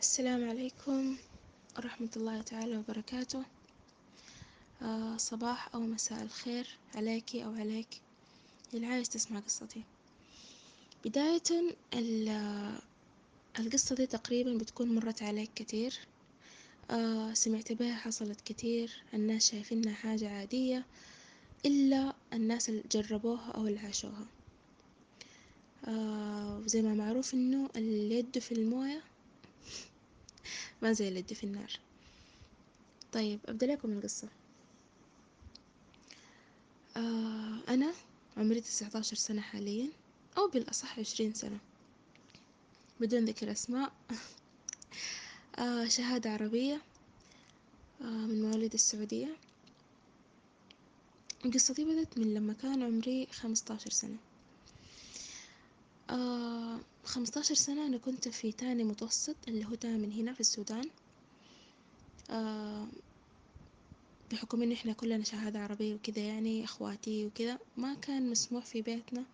السلام عليكم ورحمة الله تعالى وبركاته. آه صباح أو مساء الخير عليكي أو عليك. اللي عايز تسمع قصتي. بداية القصة دي تقريبا بتكون مرت عليك كتير. آه سمعت بها حصلت كتير. الناس شايفينها حاجة عادية إلا الناس اللي جربوها أو اللي عاشوها. آه وزي ما معروف إنه اللي يده في الموية. ما زي اللي يده في النار. طيب أبدأ لكم القصة. آه أنا عمري تسعة عشر سنة حاليا أو بالأصح عشرين سنة. بدون ذكر أسماء. آه شهادة عربية آه من مواليد السعودية. قصتي بدت من لما كان عمري خمسة عشر سنة. آه خمسة عشر سنة أنا كنت في تاني متوسط اللي هو تامن هنا في السودان. آه بحكم إن إحنا كلنا شهادة عربية وكذا يعني إخواتي وكذا ما كان مسموح في بيتنا.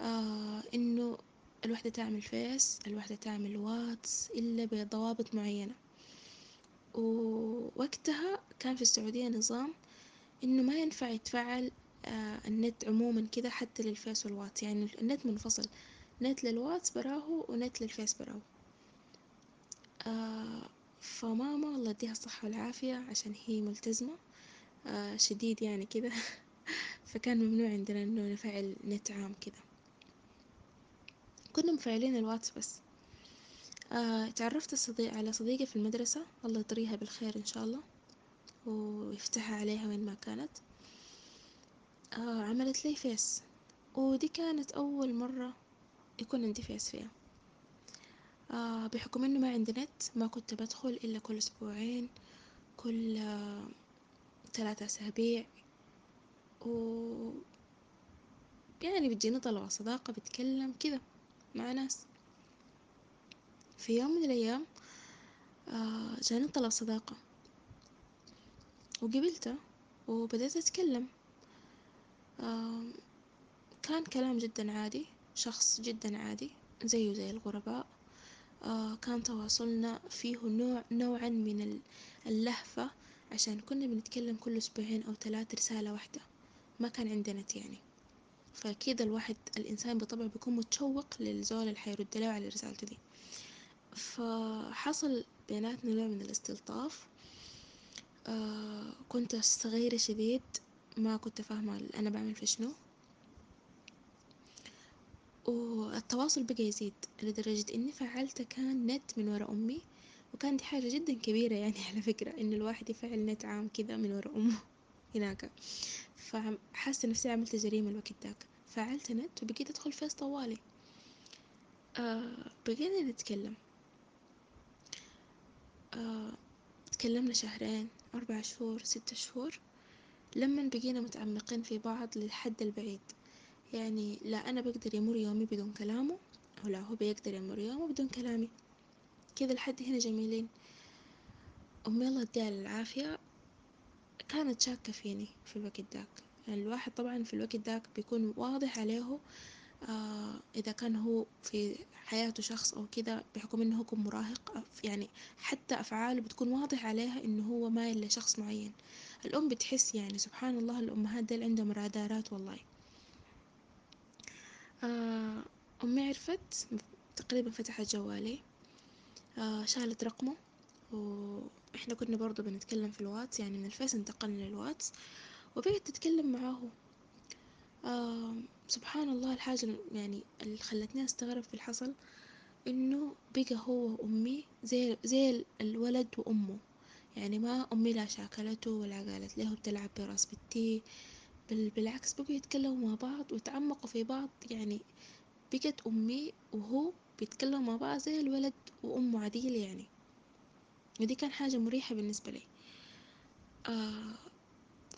آه إنه الوحدة تعمل فيس الوحدة تعمل واتس إلا بضوابط معينة. ووقتها كان في السعودية نظام إنه ما ينفع يتفعل النت عموما كذا حتى للفيس والواتس. يعني النت منفصل. نت للواتس براهو ونت للفيس براهو آه فماما الله يديها الصحة والعافية عشان هي ملتزمة. آه شديد يعني كذا فكان ممنوع عندنا إنه نفعل نت عام كذا كنا مفعلين الواتس بس. آه تعرفت صديق على صديقة في المدرسة. الله يطريها بالخير إن شاء الله. ويفتحها عليها وين ما كانت. آه عملت لي فيس. ودي كانت أول مرة يكون عندي فيس فيها آه بحكم إنه ما عندي نت ما كنت بدخل إلا كل أسبوعين كل آه ثلاثة أسابيع. و يعني بتجيني طلبة صداقة بتكلم كذا مع ناس. في يوم من الأيام آه جاني طلب صداقة. وقبلته وبدأت أتكلم. آه كان كلام جدا عادي. شخص جدا عادي زيه زي الغرباء. آه كان تواصلنا فيه نوع نوعا من اللهفة عشان كنا بنتكلم كل أسبوعين أو ثلاث رسالة واحدة. ما كان عندنا يعني. فأكيد الواحد الإنسان بطبعه بيكون متشوق للزول اللي حيرد له على رسالته دي. فحصل بيناتنا نوع من الاستلطاف. آه كنت صغيرة شديد ما كنت فاهمة أنا بعمل في شنو. والتواصل بقى يزيد لدرجة إني فعلت كان نت من ورا أمي وكان دي حاجة جدا كبيرة يعني على فكرة إن الواحد يفعل نت عام كذا من ورا أمه هناك. فحاسة نفسي عملت جريمة الوقت داك فعلت نت وبقيت أدخل فيس طوالي. آه بقينا نتكلم. آه تكلمنا شهرين أربع شهور ستة شهور لما بقينا متعمقين في بعض للحد البعيد. يعني لا أنا بقدر يمر يومي بدون كلامه ولا هو بيقدر يمر يومه بدون كلامي. كذا الحد هنا جميلين. أمي الله يديها العافية. كانت شاكة فيني في الوقت داك يعني الواحد طبعا في الوقت داك بيكون واضح عليه آه إذا كان هو في حياته شخص أو كذا بحكم إنه هو مراهق. يعني حتى أفعاله بتكون واضح عليها إنه هو مايل لشخص معين. الأم بتحس يعني سبحان الله الأمهات ديل عندهم رادارات والله. أمي عرفت تقريبا فتحت جوالي. آه شالت رقمه. وإحنا كنا برضو بنتكلم في الواتس يعني من الفيس انتقلنا للواتس. وبقت تتكلم معاه آه سبحان الله الحاجة يعني اللي خلتني أستغرب في الحصل إنه بقى هو وأمي زي زي الولد وأمه. يعني ما أمي لا شاكلته ولا قالت له بتلعب براس بنتي بل بالعكس بقوا يتكلموا مع بعض وتعمقوا في بعض يعني بقت أمي وهو بيتكلموا مع بعض زي الولد وأمه عديلة يعني. ودي كان حاجة مريحة بالنسبة لي. آه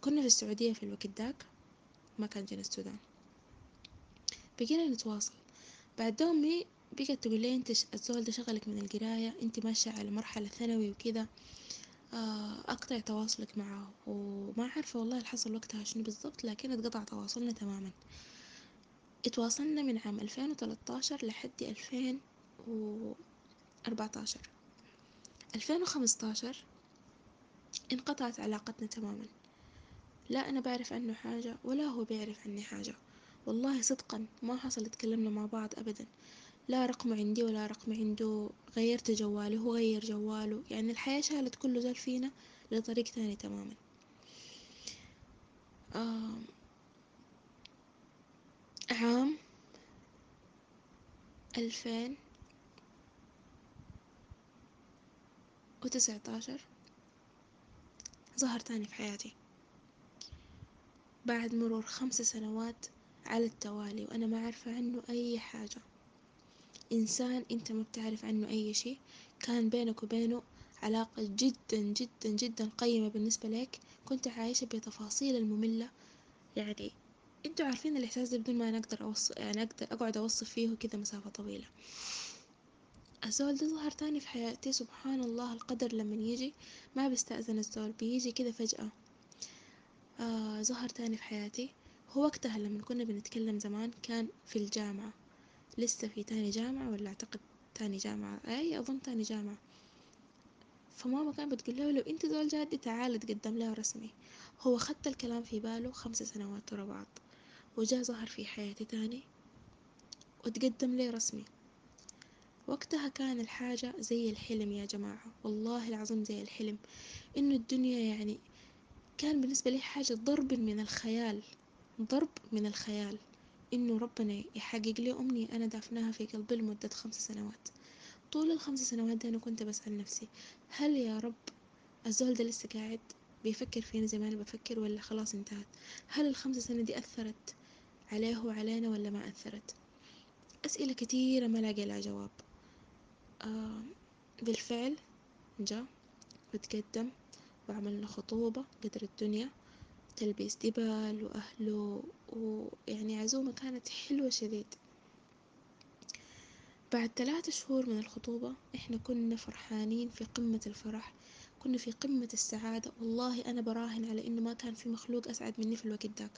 كنا في السعودية في الوقت داك ما كان جينا السودان. بقينا نتواصل. بعد أمي بقت تقول لي أنت الزول ده شغلك من القراية أنت ماشية على مرحلة ثانوي وكذا. أقطع تواصلك معاه وما عارفة والله الحصل وقتها شنو بالضبط لكن اتقطع تواصلنا تماما. اتواصلنا من عام ألفين وتلاتاشر لحد ألفين وأربعتاشر. ألفين وخمسطاشر انقطعت علاقتنا تماما. لا أنا بعرف عنه حاجة ولا هو بيعرف عني حاجة. والله صدقا ما حصل تكلمنا مع بعض أبدا. لا رقمه عندي ولا رقم عنده غيرت جوالي هو غير جواله. يعني الحياة شالت كل زول فينا لطريق تاني تماما. آه عام ألفين وتسعة عشر ظهر تاني في حياتي. بعد مرور خمس سنوات على التوالي وأنا ما عارفة عنه أي حاجة. إنسان أنت ما بتعرف عنه أي شي كان بينك وبينه علاقة جدا جدا جدا قيمة بالنسبة لك. كنت عايشة بتفاصيل المملة. يعني أنتوا عارفين الإحساس ده بدون ما أنا أقدر أوصف يعني أقدر أقعد أوصف فيه كذا مسافة طويلة. الزول ده ظهر تاني في حياتي سبحان الله القدر لما يجي. ما بيستأذن الزول بيجي كده فجأة. آه ظهر تاني في حياتي. هو وقتها لما كنا بنتكلم زمان كان في الجامعة. لسه في تاني جامعة ولا أعتقد تاني جامعة؟ أي أظن تاني جامعة. فماما كانت بتقول له لو أنت زول جادي تعال تقدم له رسمي. هو خدت الكلام في باله خمس سنوات ورا بعض. وجا ظهر في حياتي تاني وتقدم لي رسمي. وقتها كان الحاجة زي الحلم يا جماعة. والله العظيم زي الحلم. إنه الدنيا يعني كان بالنسبة لي حاجة ضرب من الخيال. ضرب من الخيال. إنه ربنا يحقق لي أمنية أنا دافناها في قلبي لمدة خمس سنوات. طول الخمس سنوات دي أنا كنت بسأل نفسي هل يا رب الزول ده لسه قاعد؟ بيفكر فينا زي ما أنا بفكر ولا خلاص انتهت؟ هل الخمس سنة دي أثرت عليه وعلينا ولا ما أثرت؟ أسئلة كتيرة ما لاقي لها جواب. آه بالفعل جا وتقدم وعملنا خطوبة قدر الدنيا. تلبيس دبل وأهله ويعني عزومة كانت حلوة شديد. بعد ثلاثة شهور من الخطوبة إحنا كنا فرحانين في قمة الفرح كنا في قمة السعادة. والله أنا براهن على إنه ما كان في مخلوق أسعد مني في الوقت داك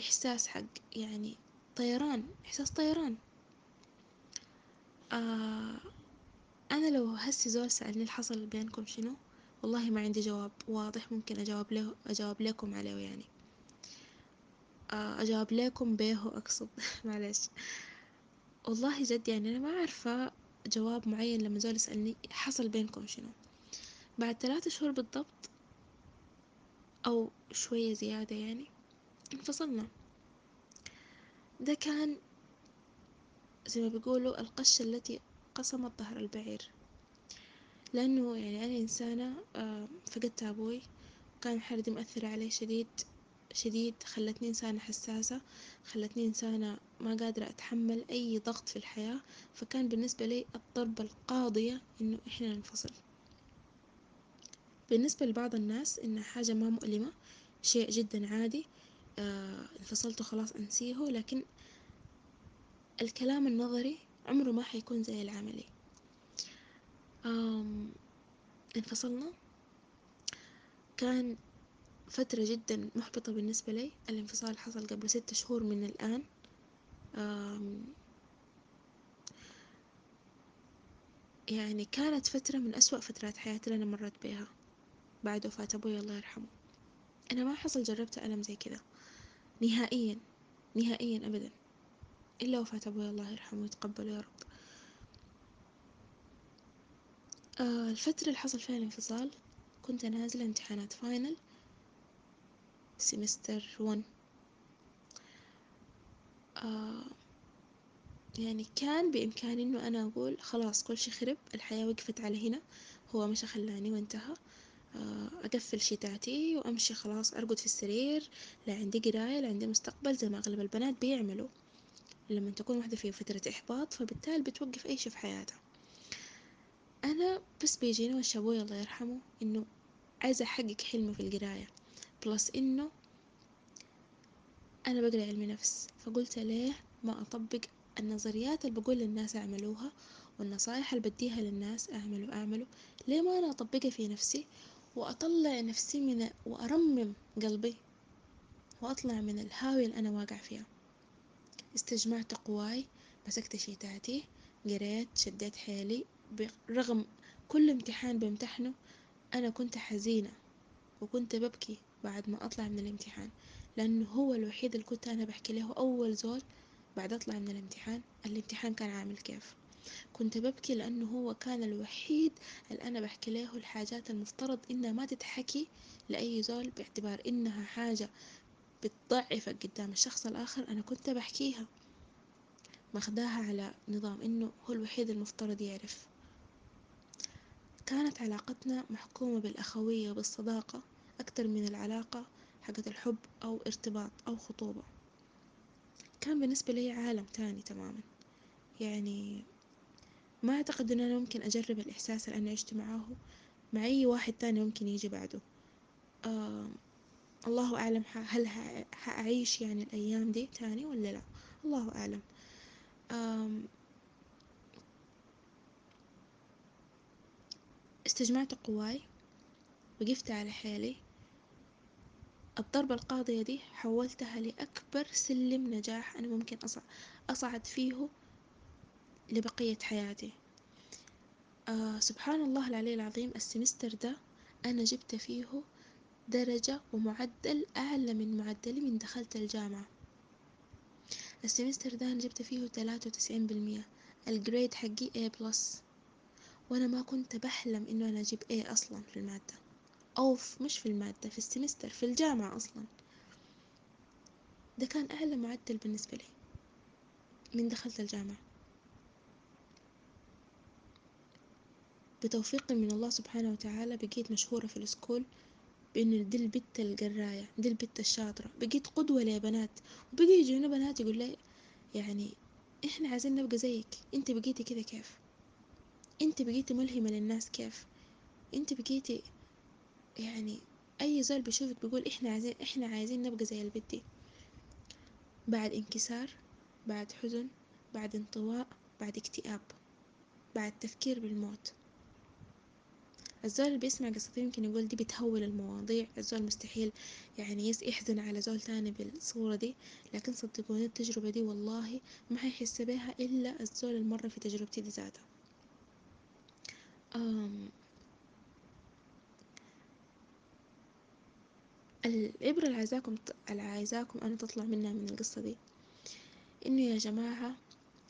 إحساس حق يعني طيران إحساس طيران. آه أنا لو هسي زول سألني الحصل بينكم شنو؟ والله ما عندي جواب واضح ممكن أجاوب له أجاوب لكم عليه يعني. آه أجاوب لكم بيه أقصد معلش. والله جد يعني أنا ما عارفة جواب معين لما زول يسألني حصل بينكم شنو. بعد ثلاثة شهور بالضبط أو شوية زيادة يعني انفصلنا. ده كان زي ما بيقولوا القشة التي قصمت ظهر البعير. لأنه يعني أنا إنسانة فقدت أبوي. كان الحالة دي مؤثرة علي شديد شديد خلتني إنسانة حساسة خلتني إنسانة ما قادرة أتحمل أي ضغط في الحياة. فكان بالنسبة لي الضربة القاضية إنه إحنا ننفصل. بالنسبة لبعض الناس إنها حاجة ما مؤلمة شيء جدا عادي آه انفصلت خلاص أنسيه. لكن الكلام النظري عمره ما حيكون زي العملي. آم انفصلنا. كان فترة جدا محبطة بالنسبة لي. الانفصال حصل قبل ستة شهور من الآن. يعني كانت فترة من أسوأ فترات حياتي اللي أنا مرت بيها. بعد وفاة أبوي الله يرحمه. أنا ما حصل جربت ألم زي كذا. نهائيا. نهائيا أبدا. إلا وفاة أبوي الله يرحمه ويتقبله يا رب. آه الفترة اللي حصل فيها الانفصال كنت نازلة امتحانات final semester one يعني كان بإمكاني إنه أنا أقول خلاص كل شي خرب الحياة وقفت على هنا هو مش خلاني وانتهى. آه أقفل شتاتي وأمشي خلاص أرقد في السرير لا عندي قراية لا عندي مستقبل زي ما أغلب البنات بيعملوا. لما تكون واحدة في فترة إحباط فبالتالي بتوقف أي شي في حياتها. أنا بس بيجيني وش أبوي الله يرحمه إنه عايزة أحقق حلمي في القراية بلس إنه أنا بقرأ علم نفس فقلت ليه ما أطبق النظريات اللي بقول للناس أعملوها والنصايح اللي بديها للناس اعملوا اعملوا ليه ما أنا أطبقها في نفسي وأطلع نفسي من وأرمم قلبي وأطلع من الهاوية اللي أنا واقع فيها. استجمعت قواي مسكت شيتاتي قريت شديت حيلي. برغم كل امتحان بامتحنه أنا كنت حزينة وكنت ببكي بعد ما أطلع من الامتحان لأنه هو الوحيد اللي كنت أنا بحكي له أول زول بعد أطلع من الامتحان الامتحان كان عامل كيف. كنت ببكي لأنه هو كان الوحيد اللي أنا بحكي له الحاجات المفترض إنها ما تتحكي لأي زول باعتبار إنها حاجة بتضعفك قدام الشخص الآخر أنا كنت بحكيها ماخداها على نظام إنه هو الوحيد المفترض يعرف. كانت علاقتنا محكومة بالأخوية وبالصداقة أكتر من العلاقة حقت الحب أو ارتباط أو خطوبة. كان بالنسبة لي عالم تاني تماما. يعني ما أعتقد أن أنا ممكن أجرب الإحساس اللي أنا عشت معاه مع أي واحد تاني ممكن يجي بعده. آه الله أعلم هل حأعيش يعني الأيام دي تاني ولا لا. الله أعلم. آه استجمعت قواي وقفت على حيلي الضربة القاضية دي حولتها لأكبر سلم نجاح أنا ممكن أصعد فيه لبقية حياتي. آه سبحان الله العلي العظيم ال semester ده أنا جبت فيه درجة ومعدل أعلى من معدلي من دخلت الجامعة. ال semester ده أنا جبت فيه تلاتة وتسعين بالمية. ال grade حقي A plus وأنا ما كنت بحلم إنه أنا أجيب A أصلا في المادة أو في مش في المادة في ال semester في الجامعة أصلا. ده كان أعلى معدل بالنسبة لي من دخلت الجامعة. بتوفيق من الله سبحانه وتعالى بقيت مشهورة في ال school بإنه دي البت القراية دي البت الشاطرة. بقيت قدوة لبنات وبقي يجونا بنات يقول لي يعني إحنا عايزين نبقى زيك. أنت بقيتي كذا كيف؟ أنت بقيتي ملهمة للناس كيف؟ أنت بقيتي يعني أي زول بيشوفك بيقول إحنا عايزين إحنا عايزين نبقى زي البت بعد انكسار بعد حزن بعد انطواء بعد اكتئاب بعد تفكير بالموت. الزول اللي بيسمع قصتي يمكن يقول دي بتهول المواضيع. الزول مستحيل يعني يحزن على زول تاني بالصورة دي. لكن صدقوني التجربة دي والله ما حيحس بيها إلا الزول المرة في تجربتي دي ذاتها. العبرة اللي عايزاكم اللي عايزاكم أنا تطلع منها من القصة دي إنه يا جماعة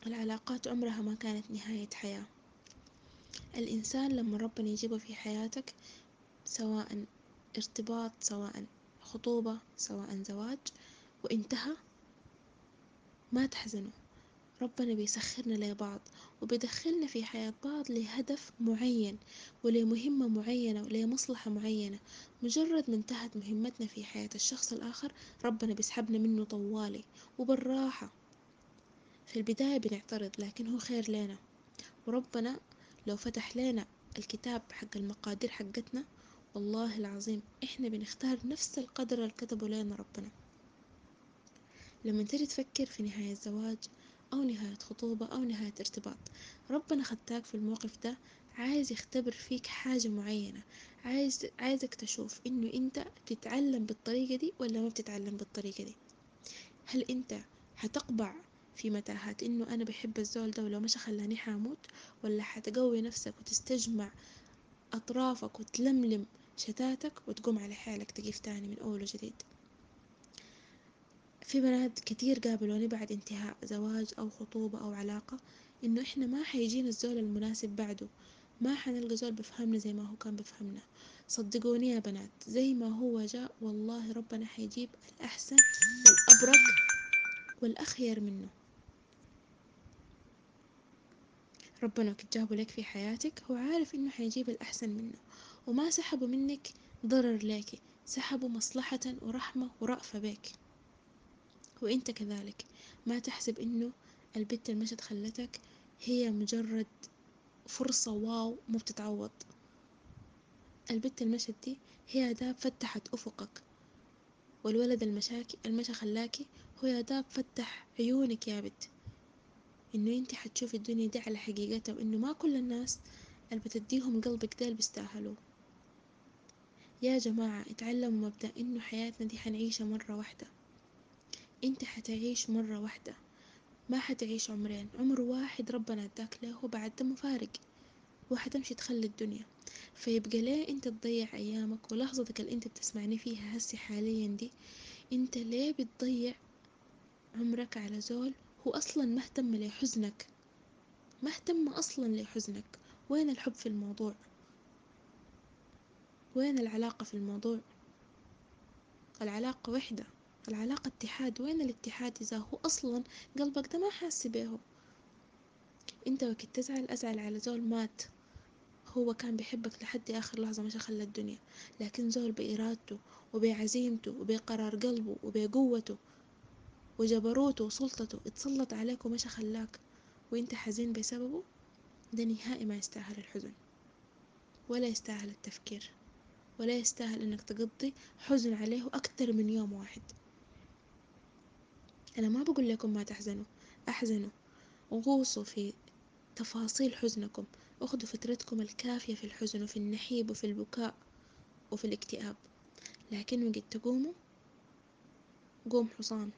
العلاقات عمرها ما كانت نهاية حياة. الإنسان لما ربنا يجيبه في حياتك سواء ارتباط سواء خطوبة سواء زواج وانتهى ما تحزنوا ربنا بيسخرنا لبعض وبيدخلنا في حياة بعض لهدف معين ولمهمة معينة ولمصلحة معينة. مجرد ما انتهت مهمتنا في حياة الشخص الآخر ربنا بيسحبنا منه طوالي وبالراحة. في البداية بنعترض لكن هو خير لنا. وربنا لو فتح لنا الكتاب حق المقادير حقتنا والله العظيم إحنا بنختار نفس القدر اللي كتبه لنا ربنا. لما تجي تفكر في نهاية زواج أو نهاية خطوبة أو نهاية ارتباط. ربنا خدتك في الموقف ده عايز يختبر فيك حاجة معينة. عايز عايزك تشوف إنه أنت بتتعلم بالطريقة دي ولا ما بتتعلم بالطريقة دي. هل أنت حتقبع في متاهات إنه أنا بحب الزول ده ولو مش خلاني حاموت؟ ولا حتقوي نفسك وتستجمع أطرافك وتلملم شتاتك وتقوم على حالك تقيف تاني من أول وجديد؟ في بنات كتير قابلوني بعد انتهاء زواج أو خطوبة أو علاقة إنه إحنا ما حيجينا الزول المناسب بعده. ما حنلقى زول بفهمنا زي ما هو كان بفهمنا. صدقوني يا بنات زي ما هو جاء والله ربنا حيجيب الأحسن والأبرك والأخير منه. ربنا وقت جابه لك في حياتك هو عارف إنه حيجيب الأحسن منه. وما سحبوا منك ضرر لك سحبوا مصلحة ورحمة ورأفة بك وإنت كذلك. ما تحسب إنه البت المشت خلتك هي مجرد فرصة واو مو بتتعوض. البت المشت دي هي أداة فتحت أفقك. والولد المشاكي المشى خلاكي هو أداة فتح عيونك يا بت. إنه أنت حتشوفي الدنيا دي على حقيقتها وإنه ما كل الناس اللي بتديهم قلبك ده اللي بيستاهلوه يا جماعة اتعلموا مبدأ إنه حياتنا دي حنعيشها مرة واحدة. أنت حتعيش مرة واحدة ما حتعيش عمرين. عمر واحد ربنا أداك له وبعد ده مفارق وحتمشي تخلي الدنيا. فيبقى ليه أنت تضيع أيامك ولحظتك اللي أنت بتسمعني فيها هسي حاليا دي؟ أنت ليه بتضيع عمرك على زول هو أصلا مهتم لحزنك؟ مهتم أصلا لحزنك. وين الحب في الموضوع؟ وين العلاقة في الموضوع؟ العلاقة وحدة. العلاقة اتحاد؟ وين الاتحاد إذا هو أصلا قلبك ده ما حاسس بيه أنت وقت تزعل أزعل على زول مات هو كان بيحبك لحد آخر لحظة مش خلى الدنيا لكن زول بإرادته وبعزيمته وبقرار قلبه وبقوته وجبروته وسلطته اتسلط عليك ومش خلاك وأنت حزين بسببه؟ ده نهائي ما يستاهل الحزن ولا يستاهل التفكير ولا يستاهل إنك تقضي حزن عليه أكتر من يوم واحد. أنا ما بقول لكم ما تحزنوا أحزنوا. غوصوا في تفاصيل حزنكم. أخذوا فترتكم الكافية في الحزن وفي النحيب وفي البكاء وفي الاكتئاب. لكن وقت تقوموا قوم حصان.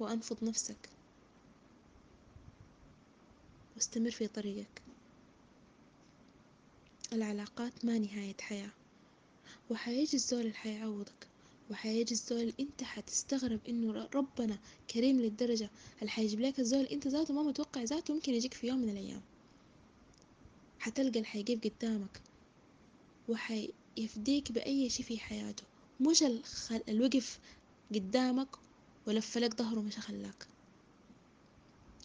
وأنفض نفسك. واستمر في طريقك. العلاقات ما نهاية حياة. وحيجي الزول اللي حيعوضك وحيجي الزول انت حتستغرب انه ربنا كريم للدرجة. اللي حيجيب لك الزول انت ذاته ما متوقع ذاته ممكن يجيك في يوم من الأيام. حتلقى اللي حيجيب قدامك وحيفديك بأي شي في حياته. مش الخل... الوقف قدامك ولف لك ظهره مش خلاك.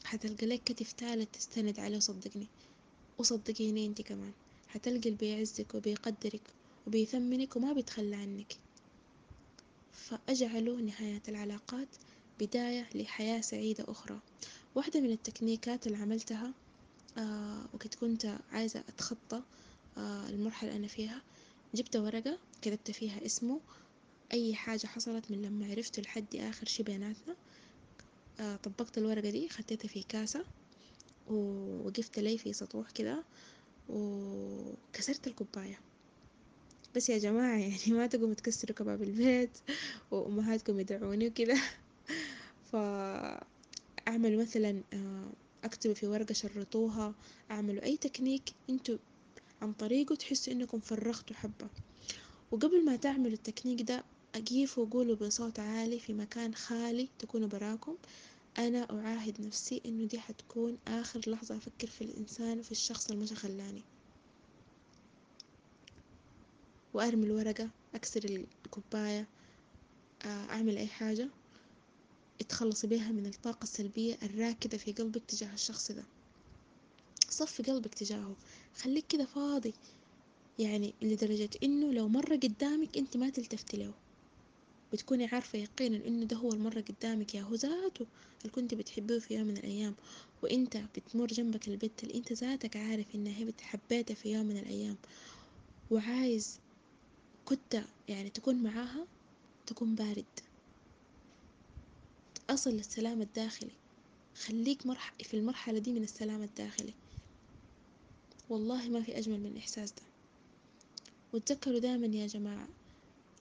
حتلقى لك كتف تالت تستند عليه صدقني وصدقيني انت كمان. حتلقى اللي بيعزك وبيقدرك وبيثمنك وما بيتخلى عنك. فأجعلوا نهاية العلاقات بداية لحياة سعيدة أخرى. واحدة من التكنيكات اللي عملتها آه وقت كنت عايزة أتخطى آه المرحلة أنا فيها جبت ورقة كتبت فيها اسمه. أي حاجة حصلت من لما عرفت لحد آخر شي بيناتنا آه طبقت الورقة دي خطيتها في كاسة ووقفت لي في سطوح كده وكسرت الكوباية بس يا جماعة يعني ما تقوموا تكسروا كباب البيت وأمهاتكم يدعوني وكده. فأعملوا مثلا آه، أكتبوا في ورقة شرطوها أعملوا أي تكنيك أنتوا عن طريقه تحسوا إنكم فرغتوا حبة. وقبل ما تعملوا التكنيك ده أقيفوا وقولوا بصوت عالي في مكان خالي تكونوا براكم. أنا أعاهد نفسي إنه دي حتكون آخر لحظة أفكر في الإنسان وفي الشخص اللي مش خلاني. وأرمي الورقة أكسر الكوباية آه، أعمل أي حاجة. اتخلصي بيها من الطاقة السلبية الراكدة في قلبك تجاه الشخص ده. صفي قلبك تجاهه. خليك كده فاضي. يعني لدرجة إنه لو مرة قدامك أنت ما تلتفتي له. بتكوني عارفة يقينا إنه ده هو المرة قدامك يا هو ذاته اللي كنت بتحبيه في يوم من الأيام. وإنت بتمر جنبك البت اللي إنت ذاتك عارف إنها هي في يوم من الأيام. وعايز كنت يعني تكون معاها تكون بارد. أصل للسلام الداخلي. خليك مرح في المرحلة دي من السلام الداخلي. والله ما في أجمل من الإحساس ده. وتذكروا دائما يا جماعة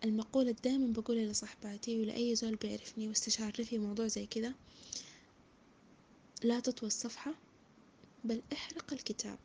المقولة دائما بقولها لصحباتي ولأي زول بيعرفني واستشارني في موضوع زي كده لا تطوي الصفحة بل احرق الكتاب.